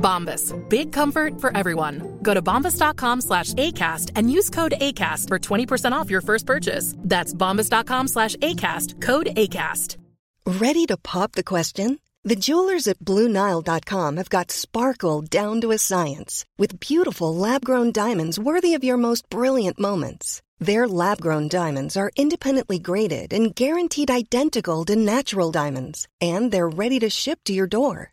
Bombas. Big comfort for everyone. Go to bombas.com slash ACAST and use code ACAST for 20% off your first purchase. That's bombas.com slash ACAST. Code ACAST. Ready to pop the question? The jewelers at BlueNile.com have got sparkle down to a science with beautiful lab-grown diamonds worthy of your most brilliant moments. Their lab-grown diamonds are independently graded and guaranteed identical to natural diamonds, and they're ready to ship to your door.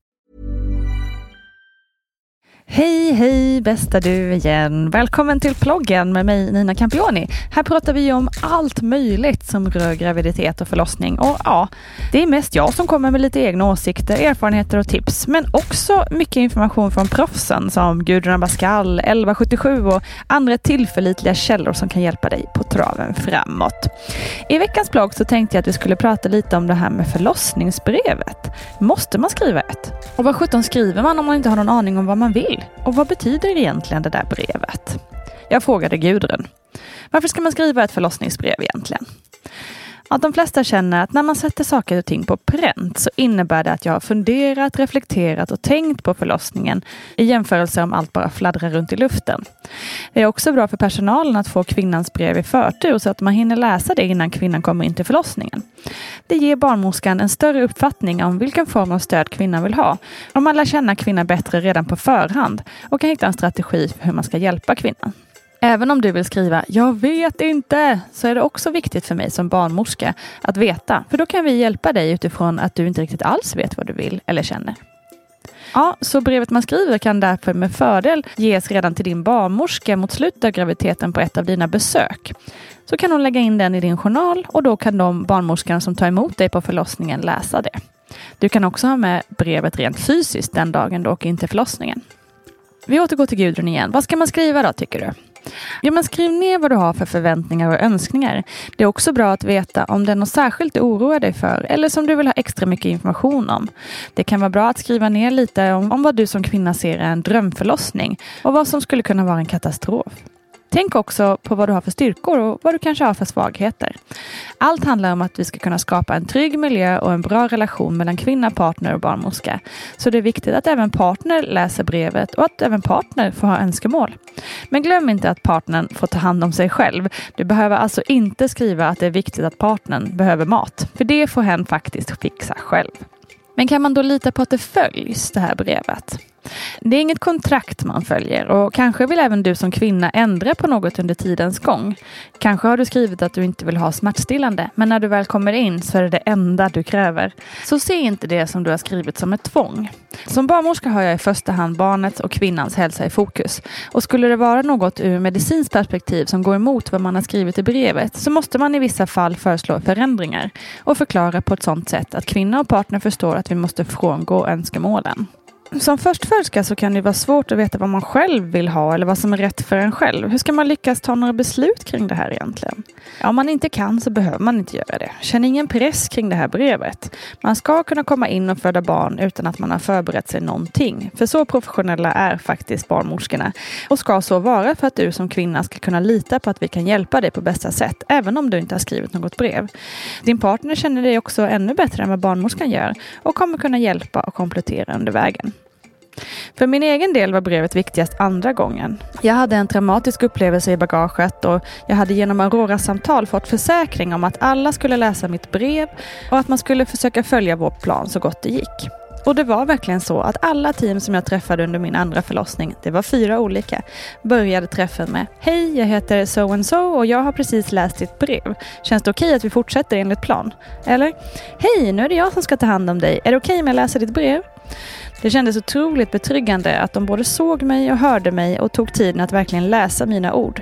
Hej, hej bästa du igen. Välkommen till ploggen med mig Nina Campioni. Här pratar vi om allt möjligt som rör graviditet och förlossning. Och ja, det är mest jag som kommer med lite egna åsikter, erfarenheter och tips. Men också mycket information från proffsen som Gudrun Abascal, 1177 och andra tillförlitliga källor som kan hjälpa dig på traven framåt. I veckans blogg så tänkte jag att vi skulle prata lite om det här med förlossningsbrevet. Måste man skriva ett? Och vad sjutton skriver man om man inte har någon aning om vad man vill? Och vad betyder egentligen det där brevet? Jag frågade Gudrun. Varför ska man skriva ett förlossningsbrev egentligen? Att de flesta känner att när man sätter saker och ting på pränt så innebär det att jag har funderat, reflekterat och tänkt på förlossningen i jämförelse om allt bara fladdrar runt i luften. Det är också bra för personalen att få kvinnans brev i förtur så att man hinner läsa det innan kvinnan kommer in till förlossningen. Det ger barnmorskan en större uppfattning om vilken form av stöd kvinnan vill ha och man lär känna kvinnan bättre redan på förhand och kan hitta en strategi för hur man ska hjälpa kvinnan. Även om du vill skriva “Jag vet inte” så är det också viktigt för mig som barnmorska att veta. För då kan vi hjälpa dig utifrån att du inte riktigt alls vet vad du vill eller känner. Ja, så brevet man skriver kan därför med fördel ges redan till din barnmorska mot slutet av graviditeten på ett av dina besök. Så kan hon lägga in den i din journal och då kan de barnmorskan som tar emot dig på förlossningen läsa det. Du kan också ha med brevet rent fysiskt den dagen du åker in till förlossningen. Vi återgår till Gudrun igen. Vad ska man skriva då tycker du? Ja, men skriv ner vad du har för förväntningar och önskningar. Det är också bra att veta om det är något särskilt du oroar dig för eller som du vill ha extra mycket information om. Det kan vara bra att skriva ner lite om, om vad du som kvinna ser är en drömförlossning och vad som skulle kunna vara en katastrof. Tänk också på vad du har för styrkor och vad du kanske har för svagheter. Allt handlar om att vi ska kunna skapa en trygg miljö och en bra relation mellan kvinna, partner och barnmorska. Så det är viktigt att även partner läser brevet och att även partner får ha önskemål. Men glöm inte att partnern får ta hand om sig själv. Du behöver alltså inte skriva att det är viktigt att partnern behöver mat, för det får hen faktiskt fixa själv. Men kan man då lita på att det följs, det här brevet? Det är inget kontrakt man följer och kanske vill även du som kvinna ändra på något under tidens gång. Kanske har du skrivit att du inte vill ha smärtstillande, men när du väl kommer in så är det det enda du kräver. Så se inte det som du har skrivit som ett tvång. Som barnmorska har jag i första hand barnets och kvinnans hälsa i fokus. Och skulle det vara något ur medicinskt perspektiv som går emot vad man har skrivit i brevet så måste man i vissa fall föreslå förändringar och förklara på ett sådant sätt att kvinna och partner förstår att vi måste frångå önskemålen som förstföderska så kan det vara svårt att veta vad man själv vill ha eller vad som är rätt för en själv. Hur ska man lyckas ta några beslut kring det här egentligen? Ja, om man inte kan så behöver man inte göra det. Känn ingen press kring det här brevet. Man ska kunna komma in och föda barn utan att man har förberett sig någonting. För så professionella är faktiskt barnmorskorna och ska så vara för att du som kvinna ska kunna lita på att vi kan hjälpa dig på bästa sätt, även om du inte har skrivit något brev. Din partner känner dig också ännu bättre än vad barnmorskan gör och kommer kunna hjälpa och komplettera under vägen. För min egen del var brevet viktigast andra gången. Jag hade en traumatisk upplevelse i bagaget och jag hade genom Aurora-samtal fått försäkring om att alla skulle läsa mitt brev och att man skulle försöka följa vår plan så gott det gick. Och det var verkligen så att alla team som jag träffade under min andra förlossning, det var fyra olika, började träffen med Hej, jag heter so and so och jag har precis läst ditt brev. Känns det okej okay att vi fortsätter enligt plan? Eller Hej, nu är det jag som ska ta hand om dig. Är det okej okay om jag läser ditt brev? Det kändes otroligt betryggande att de både såg mig och hörde mig och tog tiden att verkligen läsa mina ord.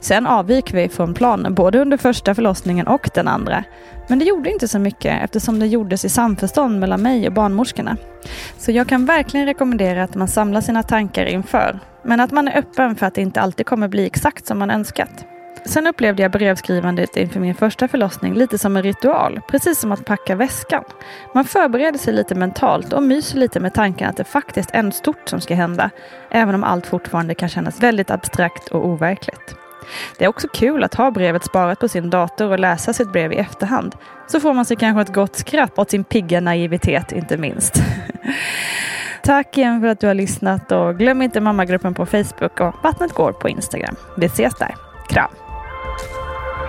Sen avvik vi från planen både under första förlossningen och den andra. Men det gjorde inte så mycket eftersom det gjordes i samförstånd mellan mig och barnmorskorna. Så jag kan verkligen rekommendera att man samlar sina tankar inför. Men att man är öppen för att det inte alltid kommer bli exakt som man önskat. Sen upplevde jag brevskrivandet inför min första förlossning lite som en ritual, precis som att packa väskan. Man förbereder sig lite mentalt och myser lite med tanken att det faktiskt är något stort som ska hända, även om allt fortfarande kan kännas väldigt abstrakt och overkligt. Det är också kul att ha brevet sparat på sin dator och läsa sitt brev i efterhand. Så får man sig kanske ett gott skratt åt sin pigga naivitet inte minst. Tack igen för att du har lyssnat och glöm inte mammagruppen på Facebook och Vattnet går på Instagram. Vi ses där. Kram!